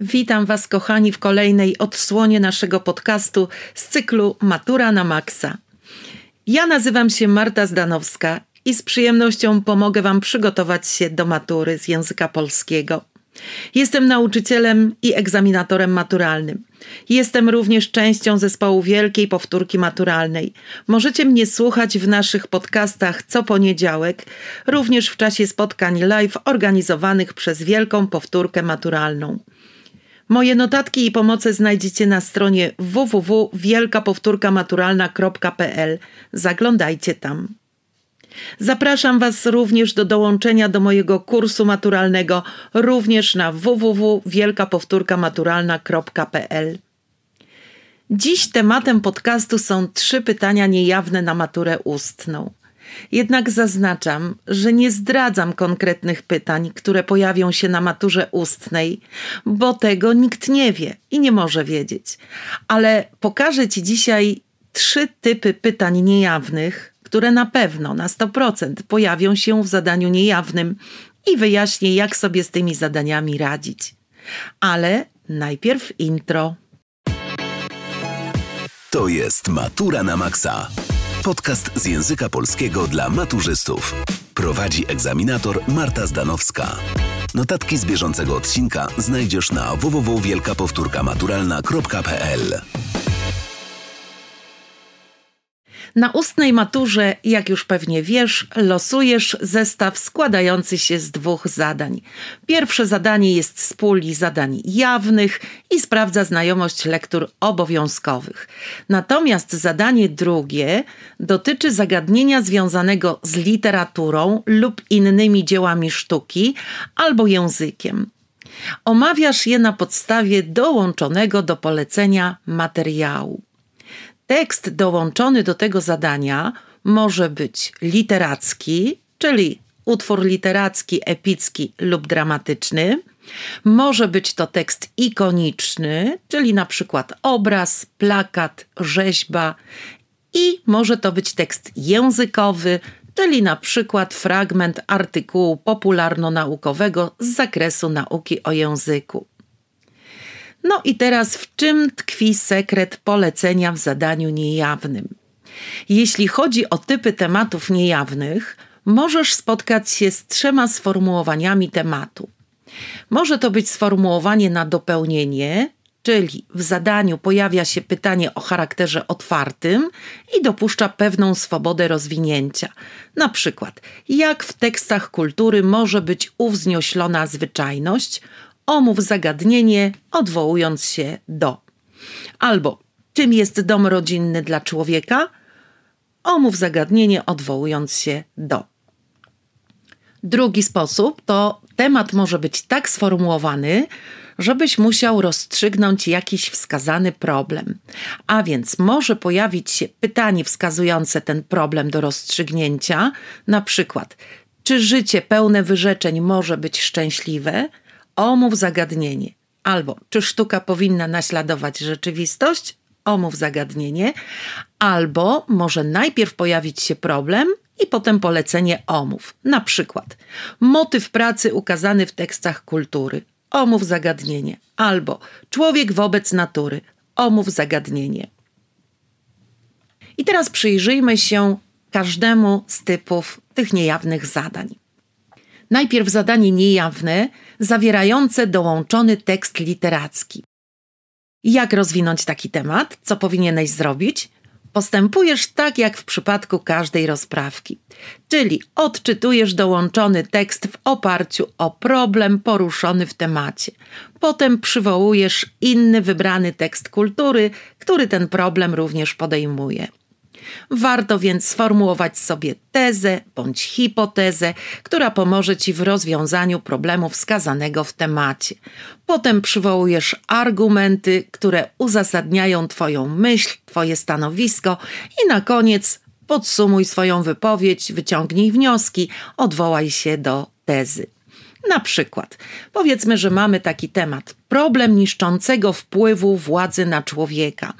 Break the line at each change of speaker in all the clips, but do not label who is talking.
Witam Was, kochani, w kolejnej odsłonie naszego podcastu z cyklu Matura na Maxa. Ja nazywam się Marta Zdanowska i z przyjemnością pomogę Wam przygotować się do matury z języka polskiego. Jestem nauczycielem i egzaminatorem maturalnym. Jestem również częścią zespołu Wielkiej Powtórki Maturalnej. Możecie mnie słuchać w naszych podcastach co poniedziałek, również w czasie spotkań live organizowanych przez Wielką Powtórkę Maturalną. Moje notatki i pomoce znajdziecie na stronie www.wielkapowtórkamaturalna.pl. Zaglądajcie tam. Zapraszam Was również do dołączenia do mojego kursu maturalnego również na www.wielkapowtórkamaturalna.pl. Dziś tematem podcastu są trzy pytania niejawne na maturę ustną. Jednak zaznaczam, że nie zdradzam konkretnych pytań, które pojawią się na maturze ustnej, bo tego nikt nie wie i nie może wiedzieć. Ale pokażę Ci dzisiaj trzy typy pytań niejawnych, które na pewno na 100% pojawią się w zadaniu niejawnym i wyjaśnię, jak sobie z tymi zadaniami radzić. Ale najpierw intro.
To jest Matura na Maxa. Podcast z języka polskiego dla maturzystów. Prowadzi egzaminator Marta Zdanowska. Notatki z bieżącego odcinka znajdziesz na www.wielkapowtórkamaturalna.pl.
Na ustnej maturze, jak już pewnie wiesz, losujesz zestaw składający się z dwóch zadań. Pierwsze zadanie jest z puli zadań jawnych i sprawdza znajomość lektur obowiązkowych. Natomiast zadanie drugie dotyczy zagadnienia związanego z literaturą lub innymi dziełami sztuki albo językiem. Omawiasz je na podstawie dołączonego do polecenia materiału. Tekst dołączony do tego zadania może być literacki, czyli utwór literacki, epicki lub dramatyczny. Może być to tekst ikoniczny, czyli na przykład obraz, plakat, rzeźba i może to być tekst językowy, czyli na przykład fragment artykułu popularno-naukowego z zakresu nauki o języku. No i teraz w czym tkwi sekret polecenia w zadaniu niejawnym? Jeśli chodzi o typy tematów niejawnych, możesz spotkać się z trzema sformułowaniami tematu. Może to być sformułowanie na dopełnienie, czyli w zadaniu pojawia się pytanie o charakterze otwartym i dopuszcza pewną swobodę rozwinięcia. Na przykład, jak w tekstach kultury może być uwznioślona zwyczajność omów zagadnienie, odwołując się do. Albo czym jest dom rodzinny dla człowieka? Omów zagadnienie, odwołując się do. Drugi sposób to temat może być tak sformułowany, żebyś musiał rozstrzygnąć jakiś wskazany problem. A więc może pojawić się pytanie wskazujące ten problem do rozstrzygnięcia, na przykład, czy życie pełne wyrzeczeń może być szczęśliwe? Omów zagadnienie. Albo czy sztuka powinna naśladować rzeczywistość? Omów zagadnienie. Albo może najpierw pojawić się problem i potem polecenie omów. Na przykład motyw pracy ukazany w tekstach kultury. Omów zagadnienie. Albo człowiek wobec natury. Omów zagadnienie. I teraz przyjrzyjmy się każdemu z typów tych niejawnych zadań. Najpierw zadanie niejawne, zawierające dołączony tekst literacki. Jak rozwinąć taki temat? Co powinieneś zrobić? Postępujesz tak jak w przypadku każdej rozprawki, czyli odczytujesz dołączony tekst w oparciu o problem poruszony w temacie. Potem przywołujesz inny wybrany tekst kultury, który ten problem również podejmuje. Warto więc sformułować sobie tezę bądź hipotezę, która pomoże Ci w rozwiązaniu problemu wskazanego w temacie. Potem przywołujesz argumenty, które uzasadniają Twoją myśl, Twoje stanowisko i na koniec podsumuj swoją wypowiedź, wyciągnij wnioski, odwołaj się do tezy. Na przykład, powiedzmy, że mamy taki temat: problem niszczącego wpływu władzy na człowieka.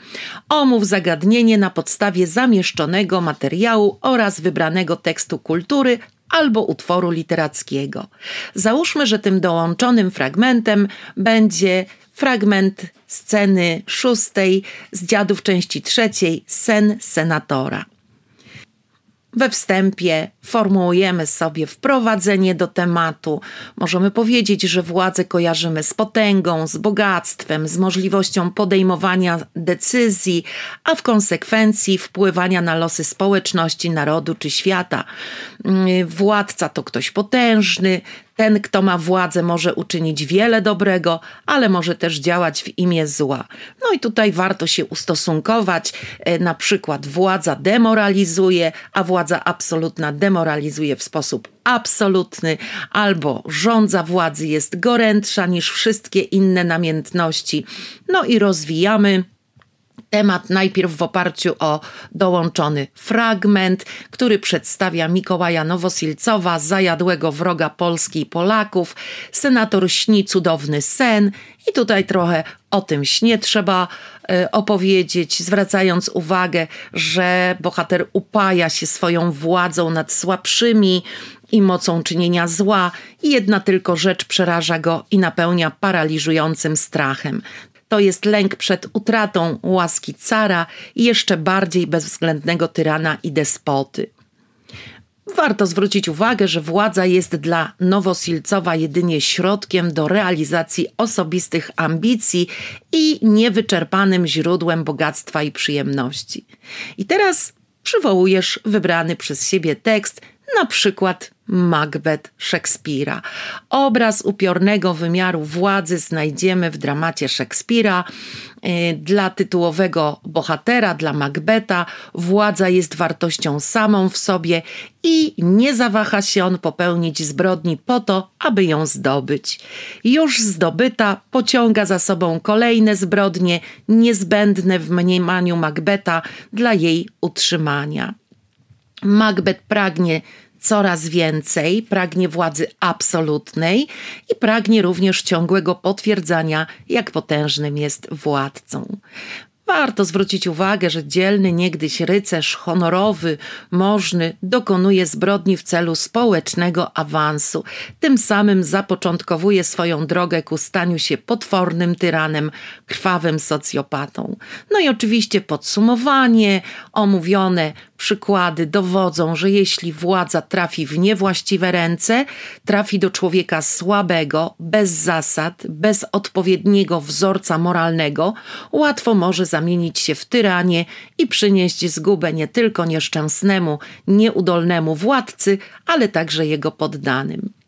Omów zagadnienie na podstawie zamieszczonego materiału oraz wybranego tekstu kultury albo utworu literackiego. Załóżmy, że tym dołączonym fragmentem będzie fragment sceny szóstej z dziadów części trzeciej, sen senatora. We wstępie formułujemy sobie wprowadzenie do tematu. Możemy powiedzieć, że władzę kojarzymy z potęgą, z bogactwem, z możliwością podejmowania decyzji, a w konsekwencji wpływania na losy społeczności, narodu czy świata. Mm, władca to ktoś potężny, ten, kto ma władzę, może uczynić wiele dobrego, ale może też działać w imię zła. No i tutaj warto się ustosunkować. E, na przykład władza demoralizuje, a władza absolutna demoralizuje w sposób absolutny, albo rządza władzy jest gorętsza niż wszystkie inne namiętności. No i rozwijamy temat najpierw w oparciu o dołączony fragment, który przedstawia Mikołaja Nowosilcowa, zajadłego wroga Polski i Polaków. Senator śni cudowny sen i tutaj trochę o tym śnie trzeba y, opowiedzieć, zwracając uwagę, że bohater upaja się swoją władzą nad słabszymi i mocą czynienia zła, i jedna tylko rzecz przeraża go i napełnia paraliżującym strachem to jest lęk przed utratą łaski cara i jeszcze bardziej bezwzględnego tyrana i despoty. Warto zwrócić uwagę, że władza jest dla Nowosilcowa jedynie środkiem do realizacji osobistych ambicji i niewyczerpanym źródłem bogactwa i przyjemności. I teraz przywołujesz wybrany przez siebie tekst, na przykład Macbeth Szekspira. Obraz upiornego wymiaru władzy znajdziemy w dramacie Szekspira. Y, dla tytułowego bohatera, dla Macbeta, władza jest wartością samą w sobie i nie zawaha się on popełnić zbrodni po to, aby ją zdobyć. Już zdobyta pociąga za sobą kolejne zbrodnie niezbędne w mniemaniu Macbeta dla jej utrzymania. Macbeth pragnie coraz więcej, pragnie władzy absolutnej i pragnie również ciągłego potwierdzania, jak potężnym jest władcą. Warto zwrócić uwagę, że dzielny niegdyś rycerz, honorowy, możny, dokonuje zbrodni w celu społecznego awansu. Tym samym zapoczątkowuje swoją drogę ku staniu się potwornym tyranem, krwawym socjopatą. No i oczywiście podsumowanie, omówione przykłady dowodzą, że jeśli władza trafi w niewłaściwe ręce, trafi do człowieka słabego, bez zasad, bez odpowiedniego wzorca moralnego, łatwo może zamienić się w tyranie i przynieść zgubę nie tylko nieszczęsnemu, nieudolnemu władcy, ale także jego poddanym.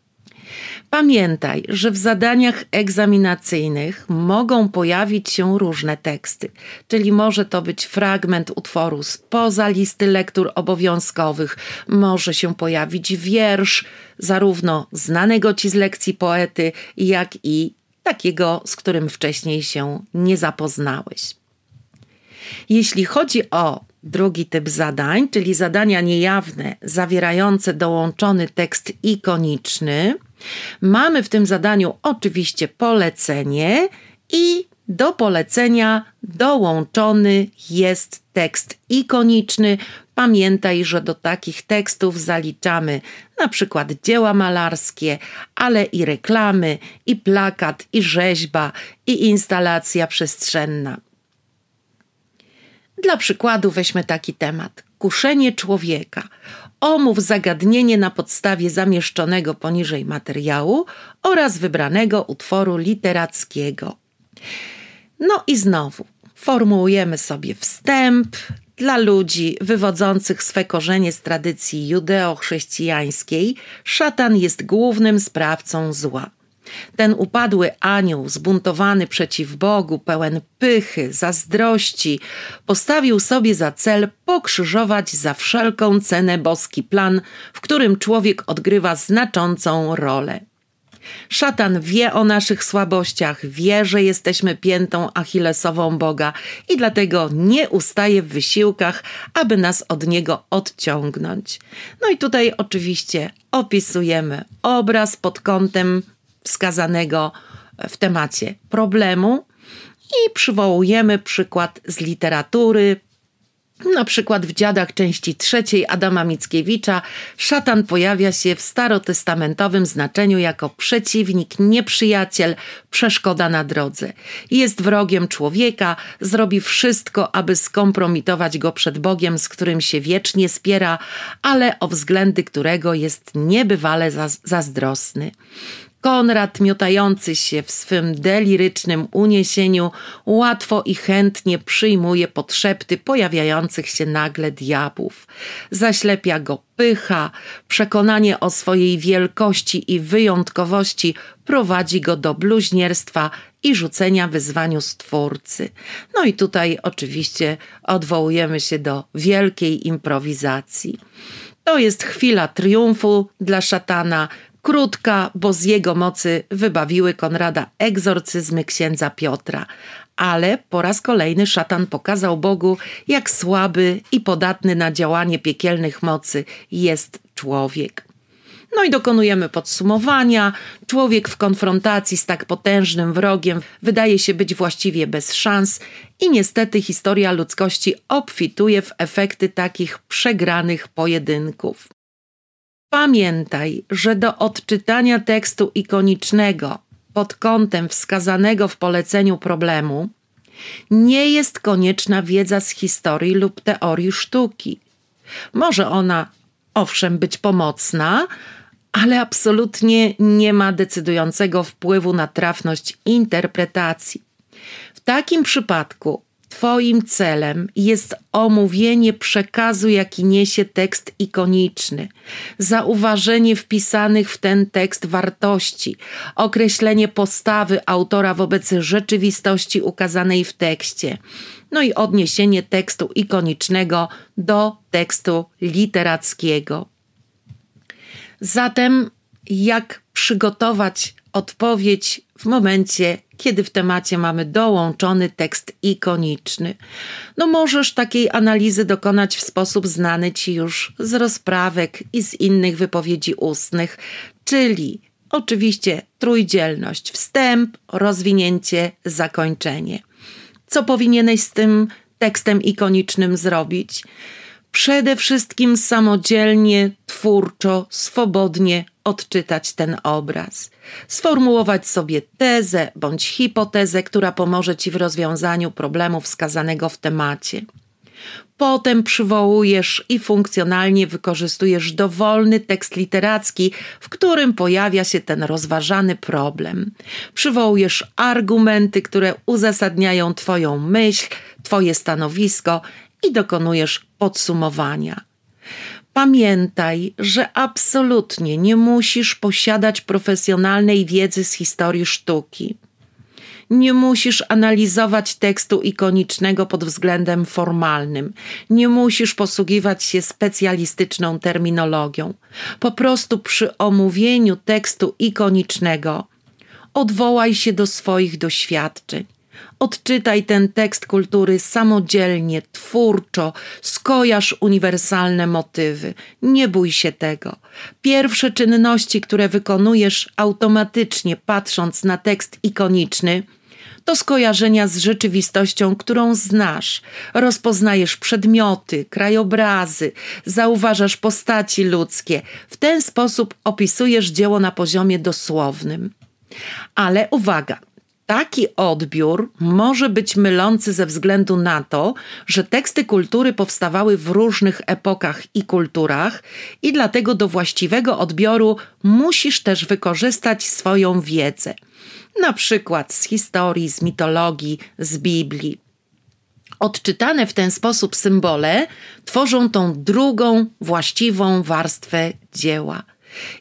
Pamiętaj, że w zadaniach egzaminacyjnych mogą pojawić się różne teksty, czyli może to być fragment utworu spoza listy lektur obowiązkowych, może się pojawić wiersz, zarówno znanego ci z lekcji poety, jak i takiego, z którym wcześniej się nie zapoznałeś. Jeśli chodzi o drugi typ zadań, czyli zadania niejawne zawierające dołączony tekst ikoniczny, mamy w tym zadaniu oczywiście polecenie i do polecenia dołączony jest tekst ikoniczny. Pamiętaj, że do takich tekstów zaliczamy na przykład dzieła malarskie, ale i reklamy, i plakat, i rzeźba, i instalacja przestrzenna. Dla przykładu weźmy taki temat: kuszenie człowieka. Omów zagadnienie na podstawie zamieszczonego poniżej materiału oraz wybranego utworu literackiego. No i znowu formułujemy sobie wstęp dla ludzi wywodzących swe korzenie z tradycji judeo-chrześcijańskiej. Szatan jest głównym sprawcą zła. Ten upadły anioł, zbuntowany przeciw Bogu, pełen pychy, zazdrości, postawił sobie za cel pokrzyżować za wszelką cenę boski plan, w którym człowiek odgrywa znaczącą rolę. Szatan wie o naszych słabościach, wie, że jesteśmy piętą achillesową Boga i dlatego nie ustaje w wysiłkach, aby nas od niego odciągnąć. No i tutaj oczywiście opisujemy obraz pod kątem wskazanego w temacie problemu i przywołujemy przykład z literatury, Na przykład w Dziadach części trzeciej Adama Mickiewicza szatan pojawia się w starotestamentowym znaczeniu jako przeciwnik, nieprzyjaciel, przeszkoda na drodze. Jest wrogiem człowieka, zrobi wszystko, aby skompromitować go przed Bogiem, z którym się wiecznie spiera, ale o względy którego jest niebywale zazdrosny. Konrad, miotający się w swym delirycznym uniesieniu, łatwo i chętnie przyjmuje podszepty pojawiających się nagle diabłów. Zaślepia go pycha, przekonanie o swojej wielkości i wyjątkowości prowadzi go do bluźnierstwa i rzucenia wyzwaniu Stwórcy. No i tutaj oczywiście odwołujemy się do wielkiej improwizacji. To jest chwila triumfu dla szatana, Krótka, bo z jego mocy wybawiły Konrada egzorcyzmy księdza Piotra, ale po raz kolejny szatan pokazał Bogu, jak słaby i podatny na działanie piekielnych mocy jest człowiek. No i dokonujemy podsumowania. Człowiek w konfrontacji z tak potężnym wrogiem wydaje się być właściwie bez szans, i niestety historia ludzkości obfituje w efekty takich przegranych pojedynków. Pamiętaj, że do odczytania tekstu ikonicznego pod kątem wskazanego w poleceniu problemu nie jest konieczna wiedza z historii lub teorii sztuki. Może ona, owszem, być pomocna, ale absolutnie nie ma decydującego wpływu na trafność interpretacji. W takim przypadku Twoim celem jest omówienie przekazu, jaki niesie tekst ikoniczny, zauważenie wpisanych w ten tekst wartości, określenie postawy autora wobec rzeczywistości ukazanej w tekście, no i odniesienie tekstu ikonicznego do tekstu literackiego. Zatem, jak przygotować odpowiedź w momencie, kiedy w temacie mamy dołączony tekst ikoniczny. No możesz takiej analizy dokonać w sposób znany ci już z rozprawek i z innych wypowiedzi ustnych, czyli oczywiście trójdzielność, wstęp, rozwinięcie, zakończenie. Co powinieneś z tym tekstem ikonicznym zrobić? Przede wszystkim samodzielnie, twórczo, swobodnie odczytać ten obraz. Sformułować sobie tezę bądź hipotezę, która pomoże ci w rozwiązaniu problemu wskazanego w temacie. Potem przywołujesz i funkcjonalnie wykorzystujesz dowolny tekst literacki, w którym pojawia się ten rozważany problem. Przywołujesz argumenty, które uzasadniają Twoją myśl, Twoje stanowisko i dokonujesz podsumowania. Pamiętaj, że absolutnie nie musisz posiadać profesjonalnej wiedzy z historii sztuki. Nie musisz analizować tekstu ikonicznego pod względem formalnym. Nie musisz posługiwać się specjalistyczną terminologią. Po prostu przy omówieniu tekstu ikonicznego odwołaj się do swoich doświadczeń. Odczytaj ten tekst kultury samodzielnie, twórczo, skojarz uniwersalne motywy. Nie bój się tego. Pierwsze czynności, które wykonujesz automatycznie, patrząc na tekst ikoniczny, to skojarzenia z rzeczywistością, którą znasz. Rozpoznajesz przedmioty, krajobrazy, zauważasz postaci ludzkie. W ten sposób opisujesz dzieło na poziomie dosłownym. Ale uwaga, Taki odbiór może być mylący ze względu na to, że teksty kultury powstawały w różnych epokach i kulturach, i dlatego do właściwego odbioru musisz też wykorzystać swoją wiedzę, na przykład z historii, z mitologii, z Biblii. Odczytane w ten sposób symbole tworzą tą drugą, właściwą warstwę dzieła.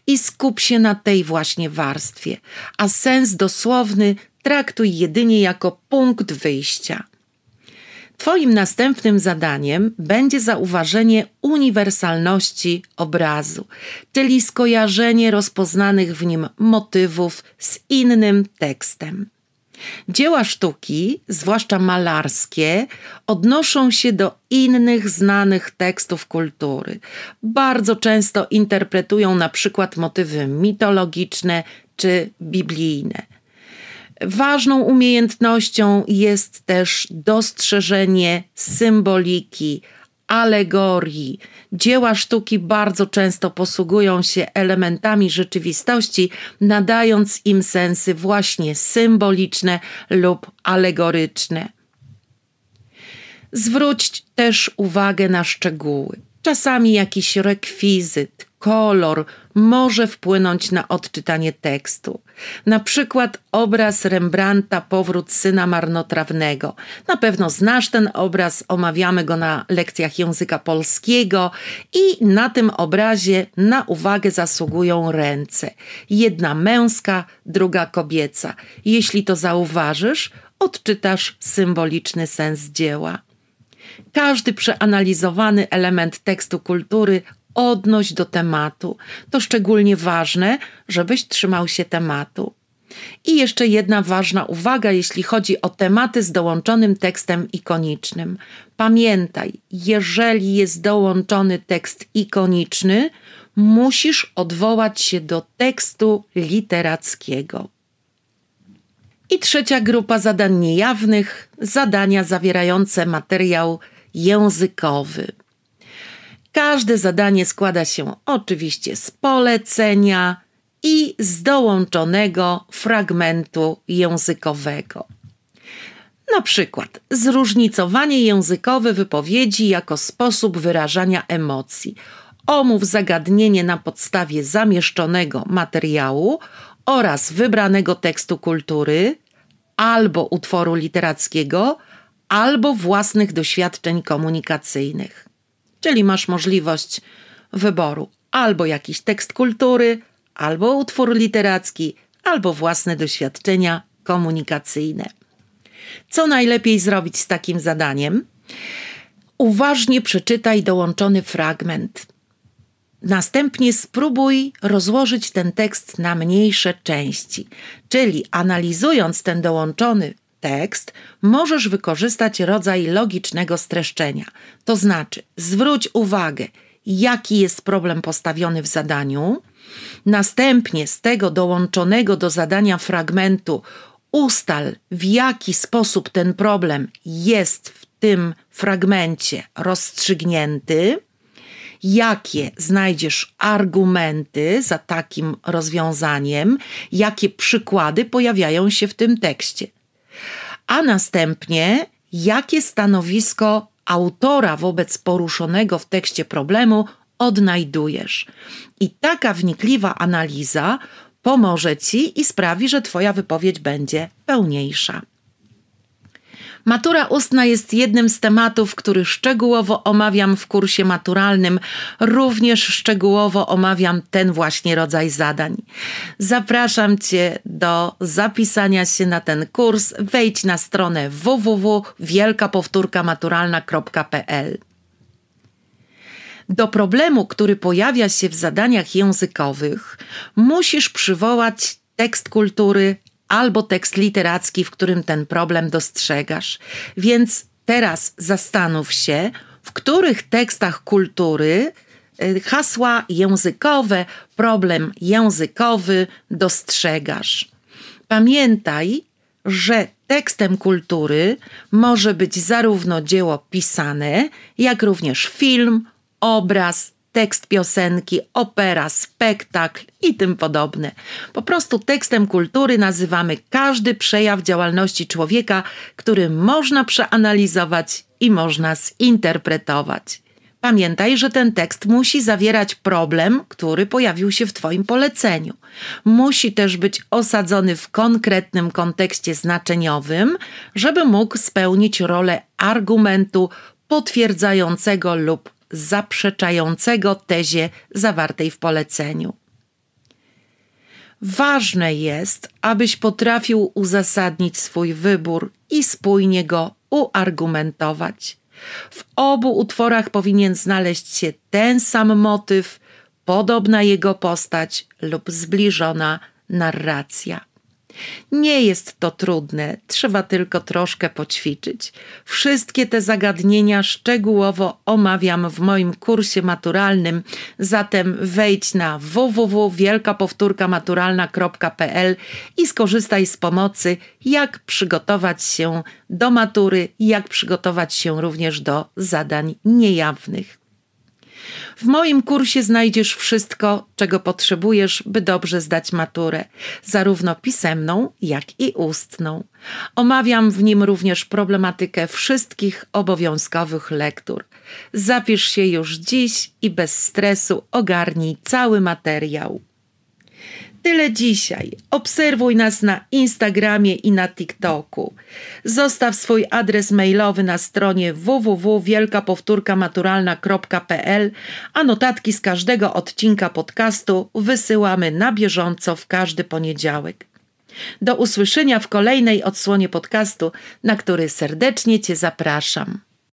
I skup się na tej właśnie warstwie, a sens dosłowny traktuj jedynie jako punkt wyjścia. Twoim następnym zadaniem będzie zauważenie uniwersalności obrazu, czyli skojarzenie rozpoznanych w nim motywów z innym tekstem. Dzieła sztuki, zwłaszcza malarskie, odnoszą się do innych znanych tekstów kultury. Bardzo często interpretują na przykład motywy mitologiczne czy biblijne. Ważną umiejętnością jest też dostrzeżenie symboliki, alegorii. Dzieła sztuki bardzo często posługują się elementami rzeczywistości, nadając im sensy właśnie symboliczne lub alegoryczne. Zwróć też uwagę na szczegóły. Czasami jakiś rekwizyt, kolor może wpłynąć na odczytanie tekstu. Na przykład obraz Rembrandta Powrót syna marnotrawnego. Na pewno znasz ten obraz, omawiamy go na lekcjach języka polskiego i na tym obrazie na uwagę zasługują ręce. Jedna męska, druga kobieca. Jeśli to zauważysz, odczytasz symboliczny sens dzieła. Każdy przeanalizowany element tekstu kultury odnoś do tematu. To szczególnie ważne, żebyś trzymał się tematu. I jeszcze jedna ważna uwaga, jeśli chodzi o tematy z dołączonym tekstem ikonicznym. Pamiętaj, jeżeli jest dołączony tekst ikoniczny, musisz odwołać się do tekstu literackiego. I trzecia grupa zadań niejawnych zadania zawierające materiał językowy. Każde zadanie składa się oczywiście z polecenia i z dołączonego fragmentu językowego. Na przykład zróżnicowanie językowe wypowiedzi jako sposób wyrażania emocji. Omów zagadnienie na podstawie zamieszczonego materiału oraz wybranego tekstu kultury albo utworu literackiego, albo własnych doświadczeń komunikacyjnych. Czyli masz możliwość wyboru albo jakiś tekst kultury, albo utwór literacki, albo własne doświadczenia komunikacyjne. Co najlepiej zrobić z takim zadaniem? Uważnie przeczytaj dołączony fragment. Następnie spróbuj rozłożyć ten tekst na mniejsze części, czyli analizując ten dołączony tekst, możesz wykorzystać rodzaj logicznego streszczenia. To znaczy, zwróć uwagę, jaki jest problem postawiony w zadaniu, następnie z tego dołączonego do zadania fragmentu ustal, w jaki sposób ten problem jest w tym fragmencie rozstrzygnięty jakie znajdziesz argumenty za takim rozwiązaniem, jakie przykłady pojawiają się w tym tekście. A następnie, jakie stanowisko autora wobec poruszonego w tekście problemu odnajdujesz. I taka wnikliwa analiza pomoże ci i sprawi, że Twoja wypowiedź będzie pełniejsza. Matura ustna jest jednym z tematów, który szczegółowo omawiam w kursie maturalnym. Również szczegółowo omawiam ten właśnie rodzaj zadań. Zapraszam Cię do zapisania się na ten kurs. Wejdź na stronę www.wielkapowtórkamaturalna.pl. Do problemu, który pojawia się w zadaniach językowych, musisz przywołać tekst kultury albo tekst literacki, w którym ten problem dostrzegasz. Więc teraz zastanów się, w których tekstach kultury y, hasła językowe, problem językowy dostrzegasz. Pamiętaj, że tekstem kultury może być zarówno dzieło pisane, jak również film, obraz, tekst piosenki, opera, spektakl i tym podobne. Po prostu tekstem kultury nazywamy każdy przejaw działalności człowieka, który można przeanalizować i można zinterpretować. Pamiętaj, że ten tekst musi zawierać problem, który pojawił się w Twoim poleceniu. Musi też być osadzony w konkretnym kontekście znaczeniowym, żeby mógł spełnić rolę argumentu potwierdzającego lub zaprzeczającego tezie zawartej w poleceniu. Ważne jest, abyś potrafił uzasadnić swój wybór i spójnie go uargumentować. W obu utworach powinien znaleźć się ten sam motyw, podobna jego postać lub zbliżona narracja. Nie jest to trudne, trzeba tylko troszkę poćwiczyć. Wszystkie te zagadnienia szczegółowo omawiam w moim kursie maturalnym, zatem wejdź na www.wielkapowtórkamaturalna.pl i skorzystaj z pomocy, jak przygotować się do matury, jak przygotować się również do zadań niejawnych. W moim kursie znajdziesz wszystko, czego potrzebujesz, by dobrze zdać maturę, zarówno pisemną, jak i ustną. Omawiam w nim również problematykę wszystkich obowiązkowych lektur. Zapisz się już dziś i bez stresu ogarnij cały materiał. Tyle dzisiaj. Obserwuj nas na Instagramie i na TikToku. Zostaw swój adres mailowy na stronie www.wielkapowtórkamaturalna.pl, a notatki z każdego odcinka podcastu wysyłamy na bieżąco w każdy poniedziałek. Do usłyszenia w kolejnej odsłonie podcastu, na który serdecznie Cię zapraszam.